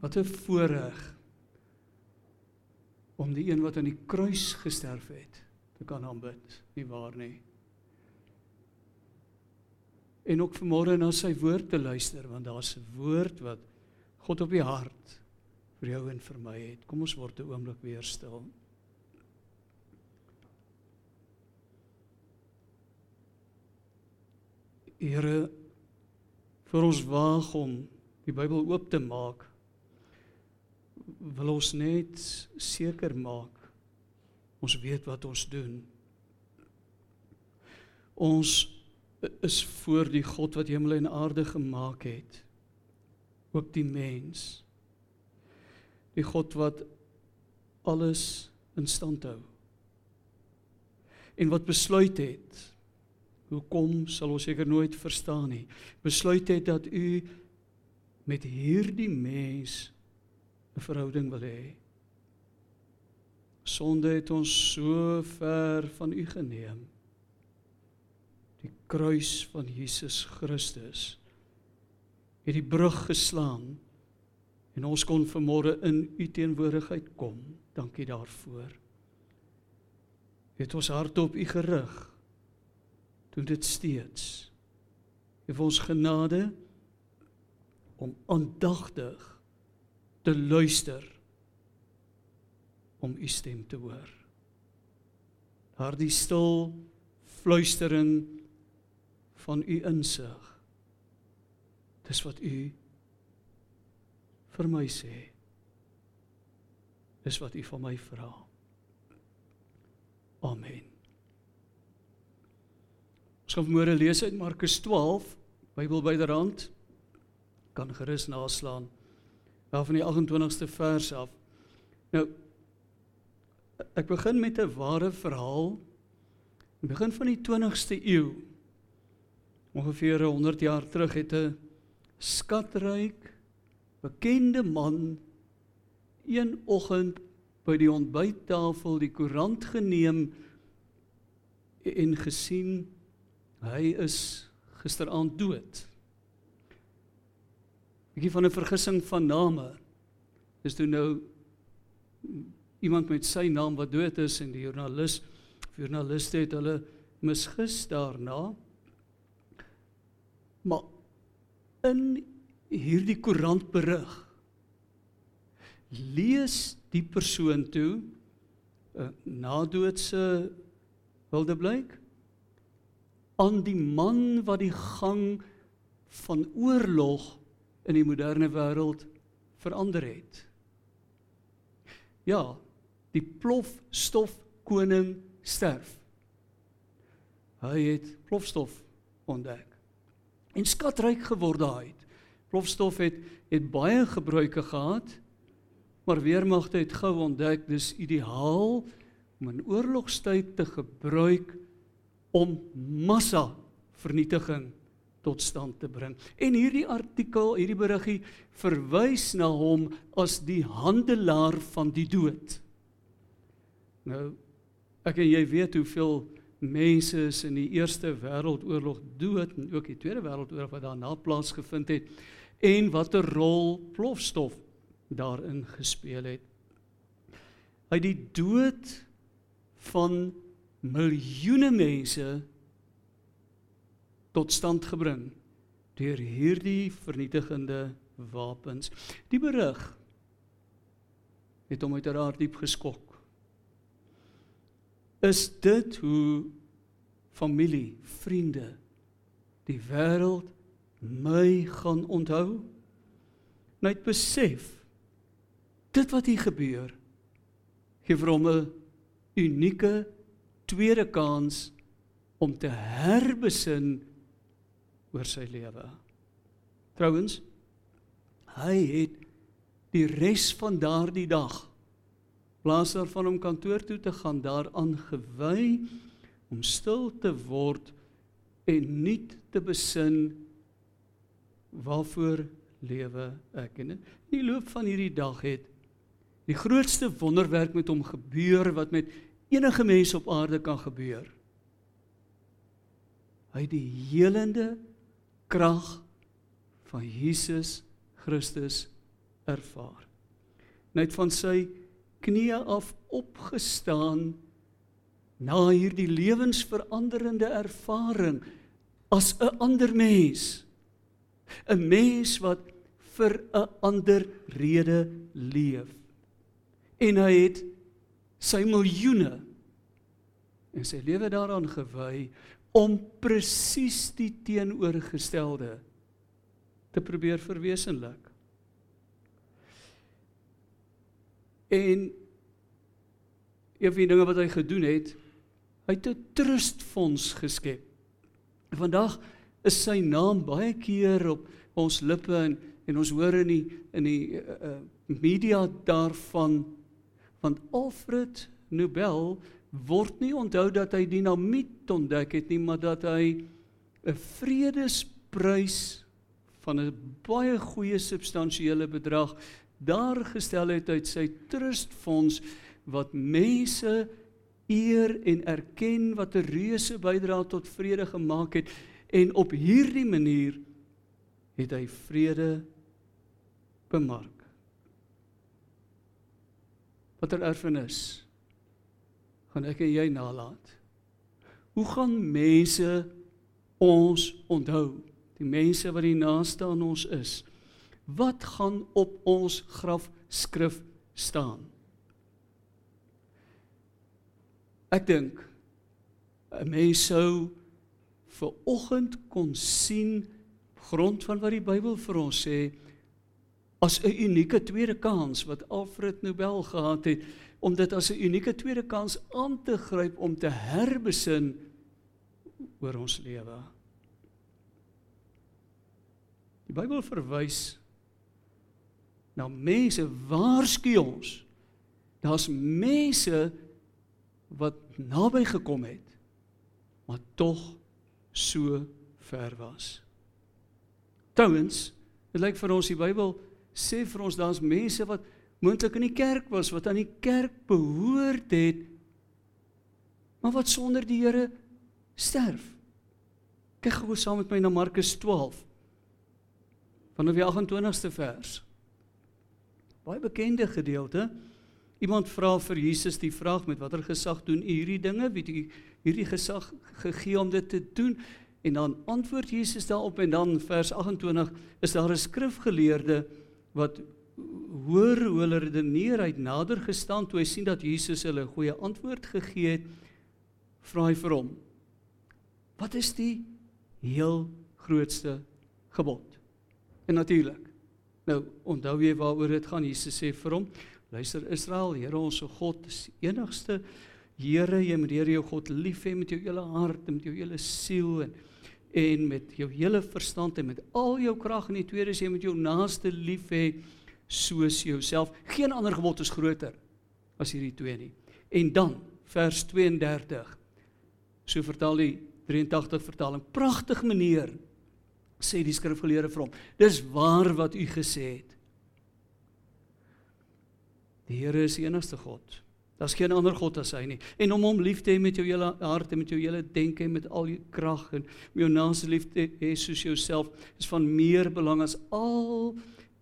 Wat 'n voorreg om die een wat aan die kruis gesterf het te kan aanbid, nie waar nie? En ook vanmôre na sy woord te luister want daar's 'n woord wat God op die hart vir jou en vir my het. Kom ons word 'n oomblik weer stil. Here vir ons waag om die Bybel oop te maak wil ons net seker maak ons weet wat ons doen. Ons is voor die God wat hemel en aarde gemaak het. Ook die mens. Die God wat alles in stand hou. En wat besluit het Hoekom sal ons seker nooit verstaan nie. Besluit het dat u met hierdie mens 'n verhouding wil hê. Sonde het ons so ver van u geneem. Die kruis van Jesus Christus het die brug geslaan en ons kon vanmôre in u teenwoordigheid kom. Dankie daarvoor. Het ons hart op u gerig doen dit steeds. Geef ons genade om aandagtig te luister om u stem te hoor. Daardie stil fluistering van u insig. Dis wat u vir my sê. Dis wat u van my vra. Amen. Ons gaan môre lees uit Markus 12, Bybel byderhand. Kan gerus naslaan. Daar van die 28ste vers af. Nou ek begin met 'n ware verhaal. In begin van die 20ste eeu, ongeveer 100 jaar terug het 'n skatryk bekende man een oggend by die ontbyttafel die koerant geneem en gesien Hy is gisteraand dood. Bietjie van 'n vergissing van name. Dis toe nou iemand met sy naam wat dood is en die joernalis joernaliste het hulle misgis daarna. Maar in hierdie koerantberig lees die persoon toe uh, nadoodse wilde blyk aan die man wat die gang van oorlog in die moderne wêreld verander het. Ja, die plofstof koning sterf. Hy het plofstof ontdek. En skatryk geword daai. Plofstof het het baie gebruike gehad, maar weermagte het gou ontdek dis ideaal om in oorlogstyd te gebruik om massa vernietiging tot stand te bring. En hierdie artikel, hierdie beriggie verwys na hom as die handelaar van die dood. Nou ek en jy weet hoeveel mense is in die Eerste Wêreldoorlog dood en ook die Tweede Wêreldoorlog wat daarna plaasgevind het en watter rol plofstof daarin gespeel het. Hy die dood van miljoene mense tot stand gebring deur hierdie vernietigende wapens. Die berig het hom uiteraard diep geskok. Is dit hoe familie, vriende, die wêreld my gaan onthou? Net besef dit wat hier gebeur gee vir hom 'n unieke tweede kans om te herbesin oor sy lewe. Trouwens, hy het die res van daardie dag plaas daarvan om kantoor toe te gaan daaraan gewy om stil te word en nuut te besin waarvoor lewe ek en in die loop van hierdie dag het die grootste wonderwerk met hom gebeur wat met enige mens op aarde kan gebeur. Hy die helende krag van Jesus Christus ervaar. Hy het van sy knieë af opgestaan na hierdie lewensveranderende ervaring as 'n ander mens. 'n Mens wat vir 'n ander rede leef. En hy het sy miljoene en sy lewe daaraan gewy om presies die teenoorgestelde te probeer verwesenlik. En een van die dinge wat hy gedoen het, hy het 'n trustfonds geskep. Vandag is sy naam baie keer op ons lippe en en ons hoor in die in die uh, media daarvan want Alfred Nobel word nie onthou dat hy dinamiet ontdek het nie, maar dat hy 'n vredesprys van 'n baie goeie substansiële bedrag daar gestel het uit sy trustfonds wat mense eer en erken wat 'n reuse bydrae tot vrede gemaak het en op hierdie manier het hy vrede bemark. Watter erfenis gaan ek en jy nalat? Hoe gaan mense ons onthou? Die mense wat die naaste aan ons is. Wat gaan op ons grafskrif staan? Ek dink 'n mens sou vir oggend kon sien grond van wat die Bybel vir ons sê as 'n unieke tweede kans wat Alfred Nobel gehad het om dit as 'n unieke tweede kans aan te gryp om te herbesin oor ons lewe. Die Bybel verwys na mense waarsku ons. Daar's mense wat naby gekom het maar tog so ver was. Trouwens, dit lyk vir ons die Bybel sê vir ons daar's mense wat moontlik in die kerk was wat aan die kerk behoort het maar wat sonder die Here sterf. Kyk gou saam met my na Markus 12 vanaf die 28ste vers. Baie bekende gedeelte. Iemand vra vir Jesus die vraag met watter gesag doen u hierdie dinge? Wie het u hierdie gesag gegee om dit te doen? En dan antwoord Jesus daarop en dan vers 28 is daar 'n skrifgeleerde wat hoor hoe hulle redeneer uit nader gestaan toe hy sien dat Jesus hulle 'n goeie antwoord gegee het, vra hy vir hom: "Wat is die heel grootste gebod?" En natuurlik. Nou, onthou jy waaroor dit gaan? Jesus sê vir hom: Luister Israel, Here ons God is die enigste Here, jy moet Here jou God lief hê met jou hele hart en met jou hele siel en en met jou hele verstand en met al jou krag en die tweede is jy moet jou naaste lief hê soos jouself. Geen ander gebod is groter as hierdie twee nie. En dan vers 32. So vertaal die 83 vertaling. Pragtig meneer sê die skrifgeleerde vir hom. Dis waar wat u gesê het. Die Here is die enigste God. Daar's geen ander God as hy nie. En om hom lief te hê met jou hele hart en met jou hele denke en met al jou krag en om jou naaste lief te hê soos jouself is van meer belang as al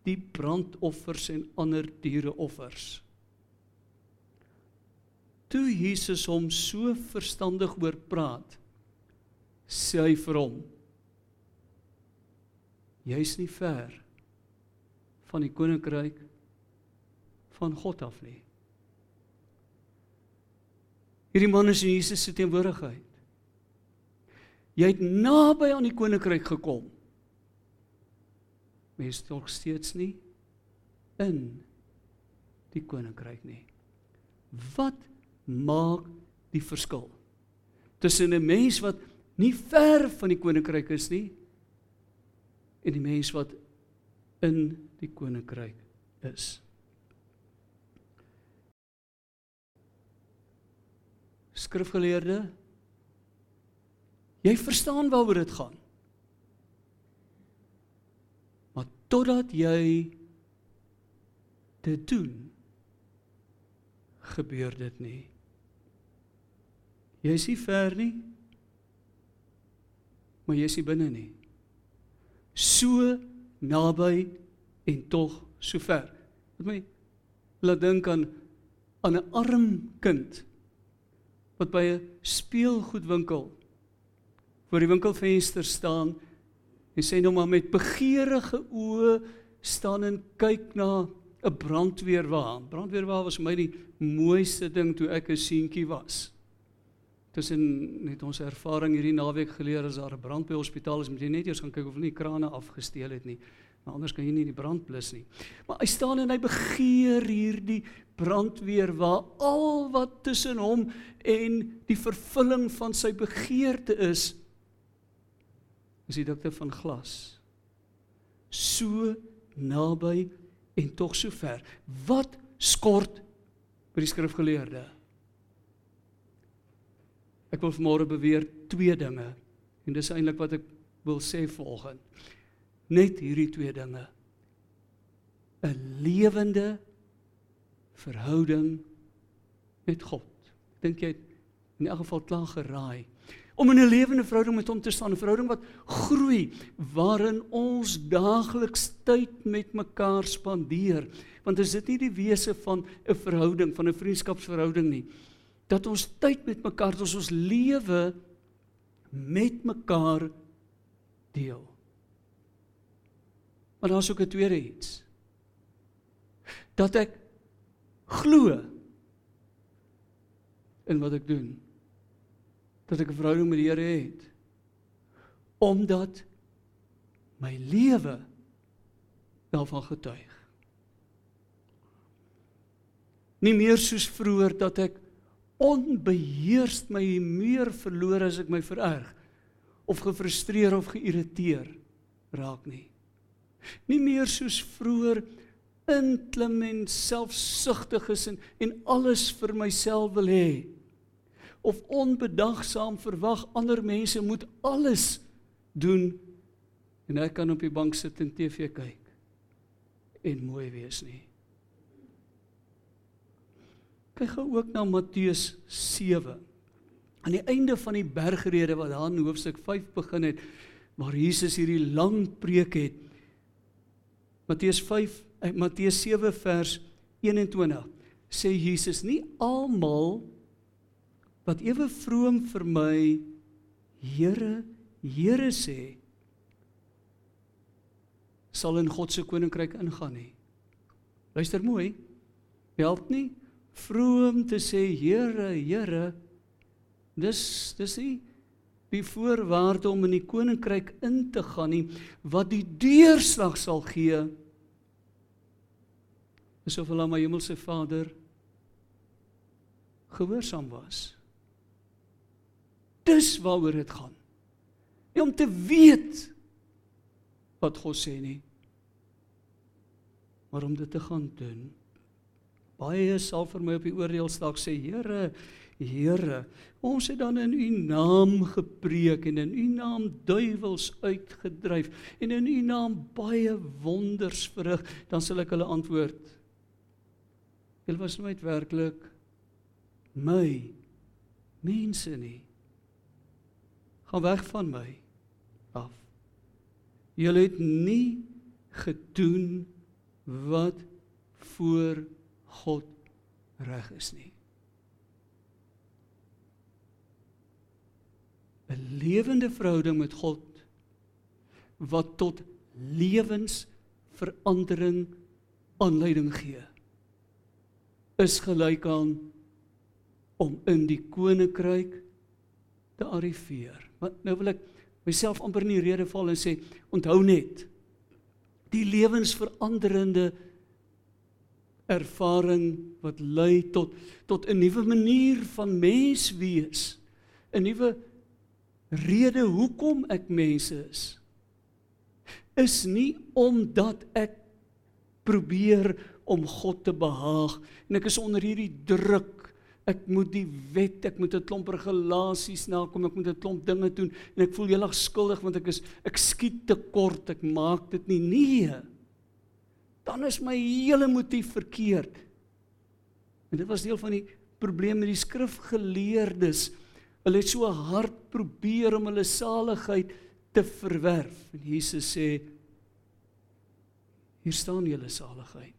die brandoffers en ander diereoffers. Toe Jesus hom so verstandig oor praat, sê hy vir hom: Jy's nie ver van die koninkryk van God af nie. Hierdie man is in Jesus se teenwoordigheid. Jy het naby aan die koninkryk gekom. Mens tog steeds nie in die koninkryk nie. Wat maak die verskil tussen 'n mens wat nie ver van die koninkryk is nie en die mens wat in die koninkryk is? skrifgeleerde jy verstaan waaroor dit gaan maar totdat jy dit doen gebeur dit nie. Jy is nie ver nie maar jy is nie binne nie. So naby en tog so ver. Wat my laat dink aan aan 'n arm kind wat by 'n speelgoedwinkel voor die winkelvenster staan en sê nou maar met begeerige oë staan en kyk na 'n brandweerwa. Brandweerwa was vir my die mooiste ding toe ek 'n seentjie was. Tussen net ons ervaring hierdie naweek geleer as daar 'n brand by hospitaal is, moet jy net eers gaan kyk of nie krane afgesteel het nie. Maar anders kan jy nie die brand blus nie. Maar hy staan en hy begeer hierdie brandweer waar al wat tussen hom en die vervulling van sy begeerte is is die dikte van glas. So naby en tog so ver. Wat skort by die skrifgeleerde? Ek wil vanmôre beweer twee dinge en dis eintlik wat ek wil sê volgens net hierdie twee dinge 'n lewende verhouding met God. Dink jy in elk geval klaar geraai om in 'n lewende verhouding met hom te staan, 'n verhouding wat groei waarin ons daagliks tyd met mekaar spandeer. Want is dit nie die wese van 'n verhouding, van 'n vriendskapsverhouding nie, dat ons tyd met mekaar, dat ons ons lewe met mekaar deel. Maar daar's ook 'n tweede iets. Dat ek glo in wat ek doen. Dat ek 'n verhouding met die Here het. Omdat my lewe daarvan getuig. Nie meer soos vroeër dat ek onbeheerst my meer verloor as ek my vererg of gefrustreer of geïrriteer raak nie nie meer soos vroeër inklim en selfsugtig is en en alles vir myself wil hê of onbedagsaam verwag ander mense moet alles doen en ek kan op die bank sit en TV kyk en mooi wees nie. Kyk gou ook na Matteus 7 aan die einde van die bergrede wat daar in hoofstuk 5 begin het waar Jesus hierdie lang preek het. Matteus 5 eh, Matteus 7 vers 21 sê Jesus nie almal wat ewe vroom vir my Here Here sê sal in God se koninkryk ingaan nie. Luister mooi. Help nie vroom te sê Here Here dis dis nie die voorwaarde om in die koninkryk in te gaan nie wat die deurslag sal gee is of hulle aan my hemelse Vader gehoorsaam was dis waaroor dit gaan nie om te weet wat God sê nie maar om dit te gaan doen baie sal vir my op die oordeelsdag sê Here Here, ons het dan in u naam gepreek en in u naam duiwels uitgedryf en in u naam baie wonders verrig, dan sal ek hulle antwoord. Julle was nooit werklik my mense nie. Gaan weg van my af. Julle het nie gedoen wat voor God reg is nie. 'n lewende verhouding met God wat tot lewensverandering aanleiding gee is gelyk aan om in die koninkryk te arriveer. Want nou wil ek myself amper in die rede val en sê onthou net die lewensveranderende ervaring wat lei tot tot 'n nuwe manier van mens wees, 'n nuwe rede hoekom ek mense is is nie omdat ek probeer om God te behaag. En ek is onder hierdie druk ek moet die wet ek moet 'n klomp regulasies nakom ek moet 'n klomp dinge doen en ek voel heeltemal skuldig want ek is ek skiet te kort ek maak dit nie nee dan is my hele motief verkeerd en dit was deel van die probleem met die skrifgeleerdes Hulle het so hard probeer om hulle saligheid te verwerf. En Jesus sê hier staan julle saligheid.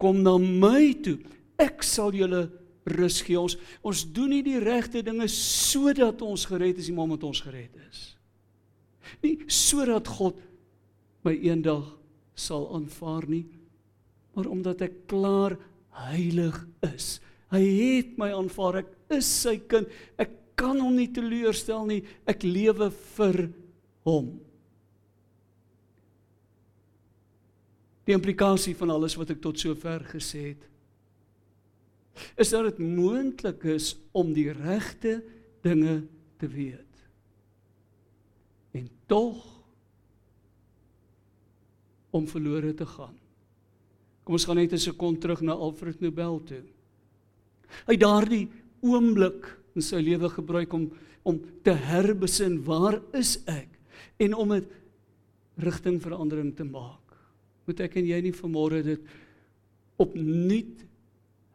Kom na my toe. Ek sal julle rus gee. Ons ons doen nie die regte dinge sodat ons gered is, nie maar omdat ons gered is. Nie sodat God my eendag sal aanvaar nie, maar omdat ek klaar heilig is. Hy het my aanvaar. Ek is sy kind. Ek kan hom nie teleurstel nie. Ek lewe vir hom. Die implikasie van alles wat ek tot sover gesê het is dat dit moontlik is om die regte dinge te weet. En tog om verlore te gaan. Kom ons gaan net 'n sekond terug na Alfred Nobel toe. Hy daardie oomblik in sy lewe gebruik om om te herbesin waar is ek en om 'n rigtingverandering te maak. Moet ek en jy nie vanmôre dit opnuut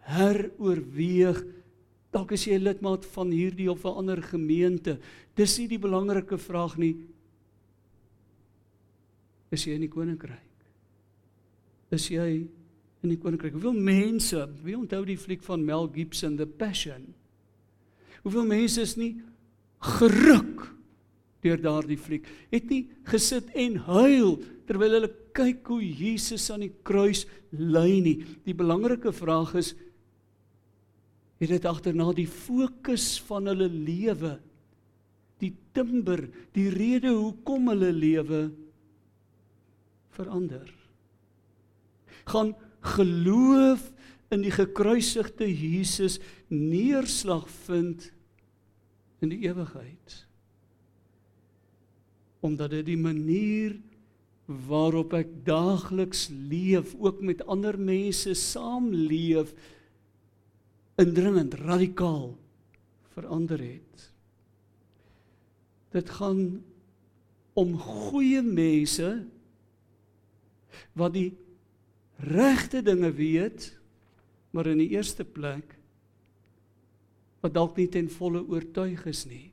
heroorweeg. Dalk as jy lidmaat van hierdie of 'n ander gemeente. Dis nie die belangrike vraag nie. Is jy in die koninkryk? Is jy in die koninkryk? Hoeveel mense wie onthou die fliek van Mel Gibson The Passion? Hoeveel mense is nie geruk deur daardie fliek? Het nie gesit en huil terwyl hulle kyk hoe Jesus aan die kruis ly nie. Die belangrike vraag is het dit agterna die fokus van hulle lewe die timber die rede hoekom hulle lewe verander. Gaan geloof in die gekruisigde Jesus neerslag vind in die ewigheid omdat dit die manier waarop ek daagliks leef ook met ander mense saamleef indringend radikaal verander het. Dit gaan om goeie mense wat die regte dinge weet, maar in die eerste plek wat dalk nie ten volle oortuig is nie.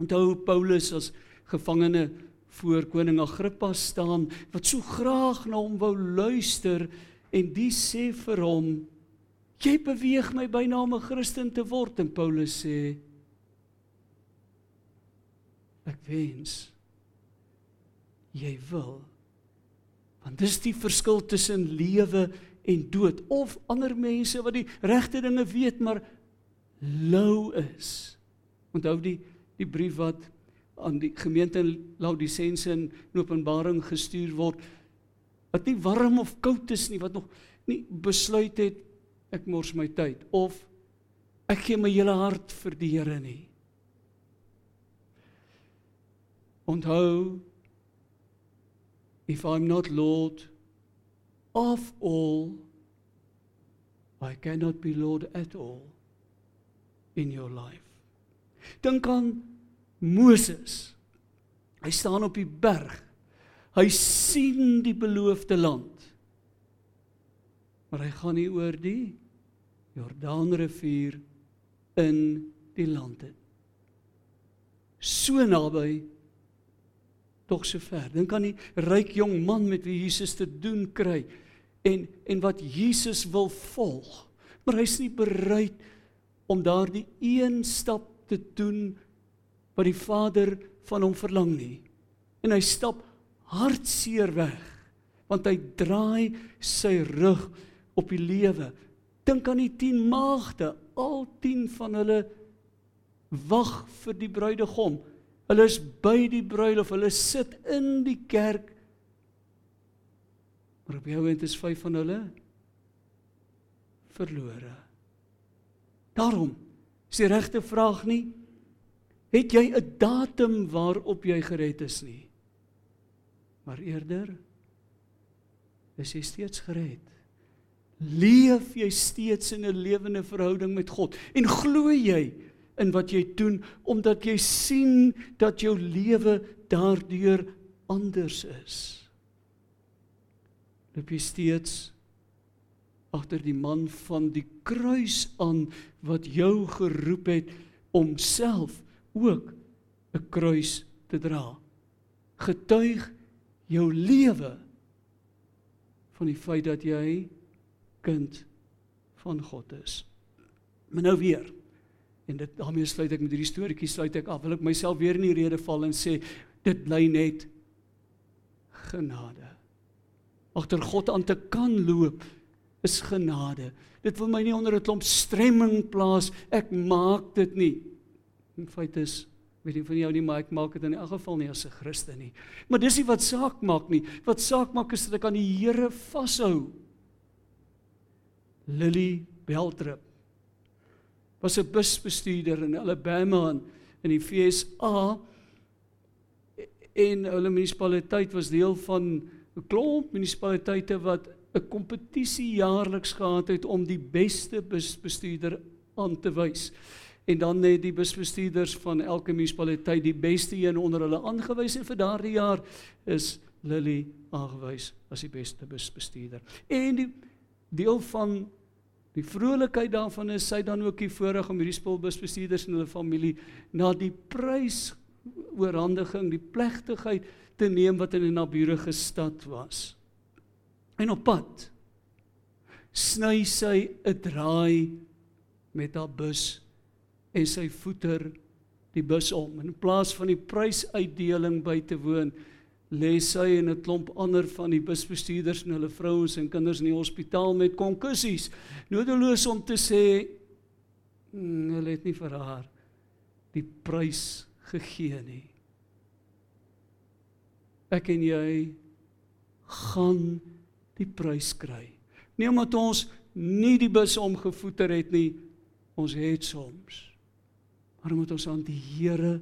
Onthou Paulus as gevangene voor koning Agrippa staan wat so graag na hom wou luister en die sê vir hom Jy beweeg my byna om 'n Christen te word en Paulus sê ek wens jy wil want dis die verskil tussen lewe en dood. Of ander mense wat die regte dinge weet maar lou is. Onthou die die brief wat aan die gemeente in Laodicense in Openbaring gestuur word wat nie warm of koud is nie wat nog nie besluit het ek mors my tyd of ek gee my hele hart vir die Here nie. Onthou if I'm not Lord of all I cannot be Lord at all in your life. Dink aan Moses. Hy staan op die berg. Hy sien die beloofde land. Maar hy gaan nie oor die Jordaanrivier in die land in. So naby tog so ver. Dink aan die ryk jong man met wie Jesus te doen kry en en wat Jesus wil volg. Maar hy's nie bereid om daardie een stap te doen wat die Vader van hom verlang nie. En hy stap hartseer weg want hy draai sy rug op die lewe Dink aan die 10 maagde, al 10 van hulle wag vir die bruidegom. Hulle is by die bruilof, hulle sit in die kerk. Maar op jou end is 5 van hulle verlore. Daarom is die regte vraag nie het jy 'n datum waarop jy gered is nie. Maar eerder is jy steeds gered leef jy steeds in 'n lewende verhouding met God? En glo jy in wat jy doen omdat jy sien dat jou lewe daardeur anders is? Loop jy steeds agter die man van die kruis aan wat jou geroep het om self ook 'n kruis te dra? Getuig jou lewe van die feit dat jy kind van God is. Maar nou weer. En dit daarmee sluit ek met hierdie storieetjie sluit ek af. Wil ek myself weer in die rede val en sê dit bly net genade. Agter God aan te kan loop is genade. Dit wil my nie onder 'n klomp stremming plaas. Ek maak dit nie. In feite is weet nie van jou nie, maar ek maak dit in elk geval nie as 'n Christen nie. Maar dis nie wat saak maak nie. Wat saak maak is dat ek aan die Here vashou. Lily Beltrip was 'n busbestuurder in Alabama in, in die FSA en hulle munisipaliteit was deel van 'n klomp munisipaliteite wat 'n kompetisie jaarliks gehad het om die beste busbestuurder aan te wys. En dan het die busbestuurders van elke munisipaliteit die beste een onder hulle aangewys en vir daardie jaar is Lily aangewys as die beste busbestuurder. En die deel van die vrolikheid daarvan is sy dan ook die voorreg om hierdie spulbusbestuurders en hulle familie na die prys oorhandiging, die plegtigheid te neem wat in 'n naburige stad was. En op pad sny sy 'n draai met haar bus en sy voeter die bus om. In plaas van die prysuitdeling by te woon, lê sy en 'n klomp ander van die busbestuurders en hulle vrouens en kinders in die hospitaal met konkussies. Nodeloos om te sê mm, hulle het nie vir haar die prys gegee nie. Ek en jy gaan die prys kry. Nie omdat ons nie die bus omgevoeter het nie, ons het soms. Maar omdat ons aan die Here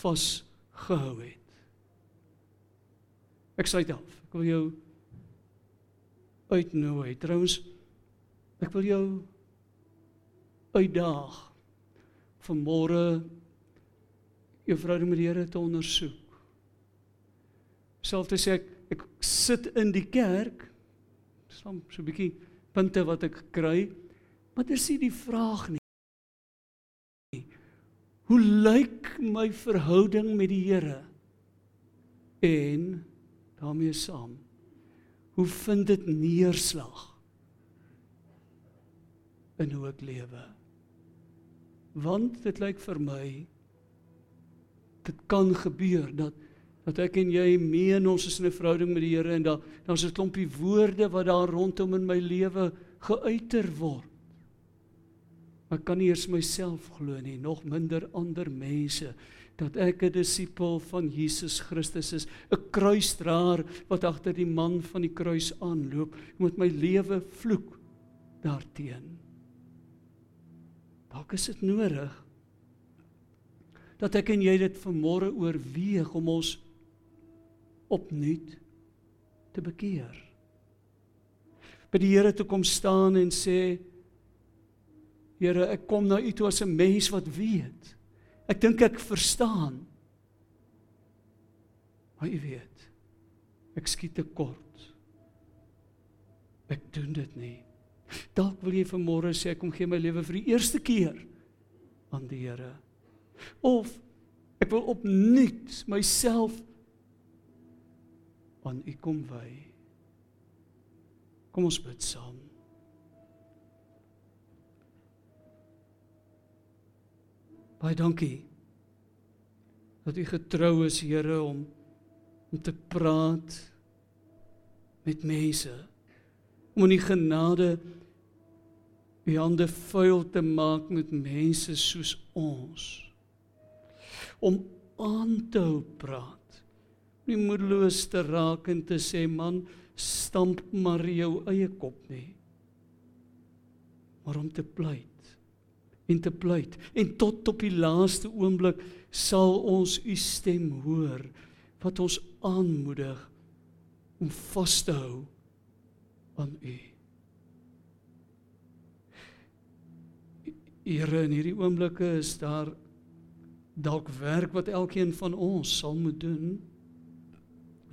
vasgehou het. Ek sê dit af. Ek wil jou uitnooi. Trouens ek wil jou uitdaag vanmôre jou verhouding met die Here te ondersoek. Selfs sê ek ek sit in die kerk, staan so 'n bietjie punte wat ek kry, maar dis nie die vraag nie. Hoe lyk my verhouding met die Here? En daarmee saam, hoe vind dit neerslag in hoe ek lewe? Want dit lyk vir my dit kan gebeur dat dat ek en jy meen ons is in 'n verhouding met die Here en daar daar's 'n klompie woorde wat daar rondom in my lewe geuiter word. Ek kan nie eers myself glo nie, nog minder ander mense dat ek 'n disipel van Jesus Christus is, 'n kruisdraer wat agter die man van die kruis aanloop, moet my lewe vloek daarteenoor. Dalk is dit nodig dat ek en jy dit vanmôre oorweeg om ons opnuut te bekeer. By die Here toe kom staan en sê Here, ek kom na U toe as 'n mens wat weet. Ek dink ek verstaan. Maar U weet, ek skiet te kort. Ek doen dit nie. Dalk wil jy vanmôre sê ek kom gee my lewe vir die eerste keer aan die Here. Of ek wil opnuut myself aan U kom wy. Kom ons bid saam. Baie dankie dat U getrou is, Here, om om te praat met mense. Om in die genade U hande vuil te maak met mense soos ons. Om aan te hou praat. Nie moedeloos te raak en te sê man, stamp maar jou eie kop nie. Maar om te pleit en te pleit en tot op die laaste oomblik sal ons u stem hoor wat ons aanmoedig om vas te hou aan u. Here in hierdie oomblikke is daar dalk werk wat elkeen van ons sal moet doen.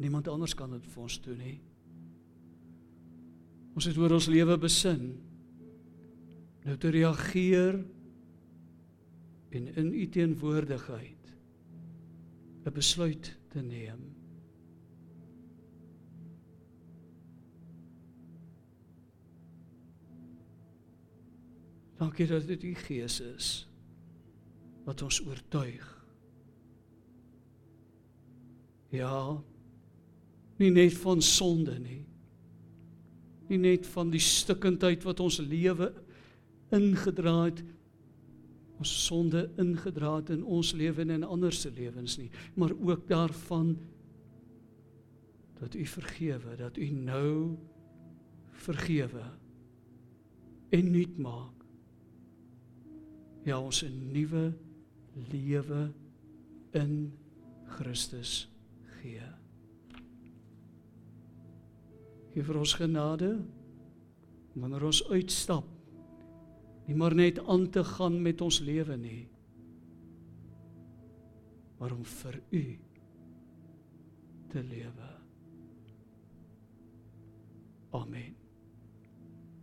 Niemand anders kan dit vir ons doen nie. Ons het oor ons lewe besin. Nou te reageer en in u teenwoordigheid 'n besluit te neem. Dankie dat dit u Gees is wat ons oortuig. Ja. Nie net van sonde nie. Nie net van die stikkindheid wat ons lewe ingedra het ons sonde ingedra het in ons lewe en in ander se lewens nie, maar ook daarvan dat u vergewe, dat u nou vergewe en nuut maak. Ja, ons 'n nuwe lewe in Christus gee. Gee vir ons genade wanneer ons uitstap nie maar net aan te gaan met ons lewe nie maar om vir u te lewe. Amen.